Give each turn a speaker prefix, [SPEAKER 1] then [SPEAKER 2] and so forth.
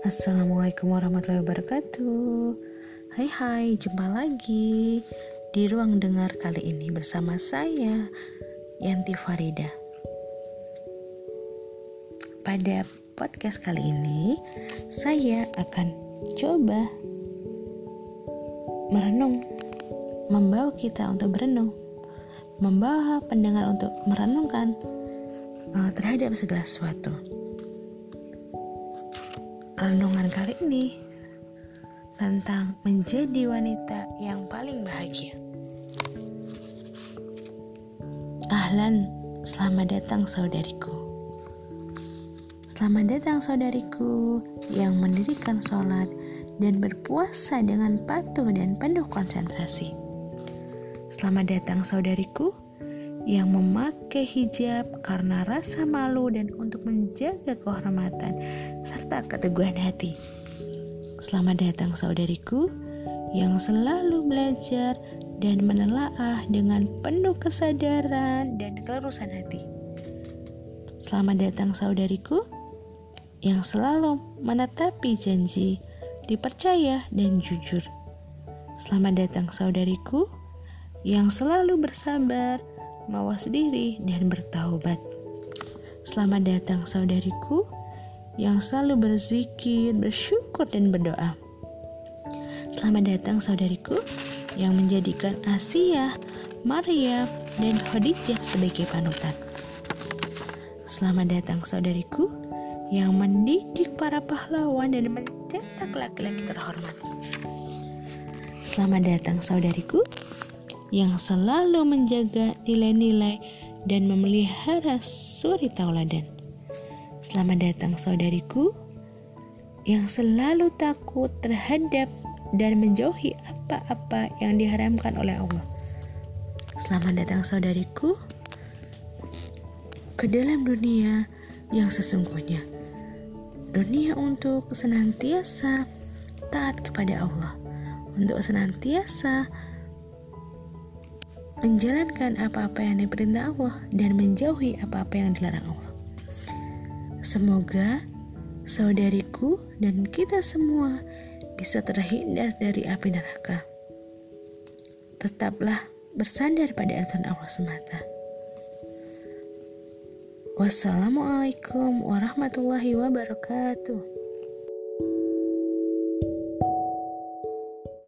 [SPEAKER 1] Assalamualaikum warahmatullahi wabarakatuh. Hai hai, jumpa lagi di ruang dengar kali ini bersama saya Yanti Farida. Pada podcast kali ini saya akan coba merenung Membawa kita untuk berenung Membawa pendengar untuk merenungkan uh, terhadap segala sesuatu renungan kali ini tentang menjadi wanita yang paling bahagia. Ahlan, selamat datang saudariku. Selamat datang saudariku yang mendirikan sholat dan berpuasa dengan patuh dan penuh konsentrasi. Selamat datang saudariku yang memakai hijab karena rasa malu dan untuk menjaga kehormatan serta keteguhan hati. Selamat datang saudariku yang selalu belajar dan menelaah dengan penuh kesadaran dan kelurusan hati. Selamat datang saudariku yang selalu menetapi janji, dipercaya dan jujur. Selamat datang saudariku yang selalu bersabar, mawas diri dan bertaubat. Selamat datang saudariku yang selalu berzikir, bersyukur, dan berdoa. Selamat datang saudariku yang menjadikan Asia, Maria, dan Khadijah sebagai panutan. Selamat datang saudariku yang mendidik para pahlawan dan mencetak laki-laki terhormat. Selamat datang saudariku yang selalu menjaga nilai-nilai dan memelihara suri tauladan. Selamat datang saudariku yang selalu takut terhadap dan menjauhi apa-apa yang diharamkan oleh Allah. Selamat datang saudariku ke dalam dunia yang sesungguhnya. Dunia untuk senantiasa taat kepada Allah, untuk senantiasa menjalankan apa-apa yang diperintah Allah dan menjauhi apa-apa yang dilarang Allah. Semoga saudariku dan kita semua bisa terhindar dari api neraka. Tetaplah bersandar pada aturan Allah semata. Wassalamualaikum warahmatullahi wabarakatuh.